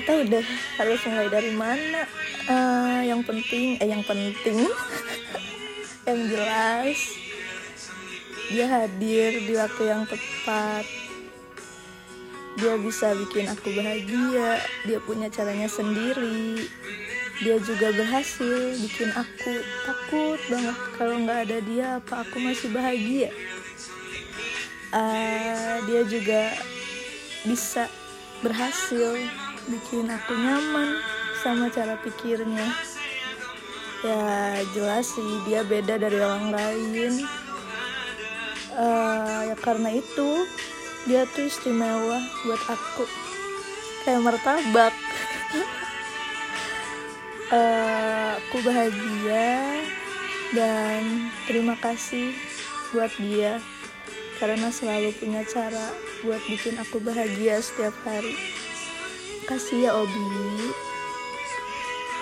nggak tahu deh harus mulai dari mana? Uh, yang penting eh yang penting yang jelas dia hadir di waktu yang tepat. Dia bisa bikin aku bahagia dia punya caranya sendiri. Dia juga berhasil bikin aku takut banget kalau nggak ada dia apa aku masih bahagia? Uh, dia juga bisa berhasil bikin aku nyaman sama cara pikirnya. Ya jelas sih dia beda dari orang lain. Uh, ya karena itu dia tuh istimewa buat aku. Kayak martabak. Uh, aku bahagia dan terima kasih buat dia karena selalu punya cara buat bikin aku bahagia setiap hari kasih ya Obi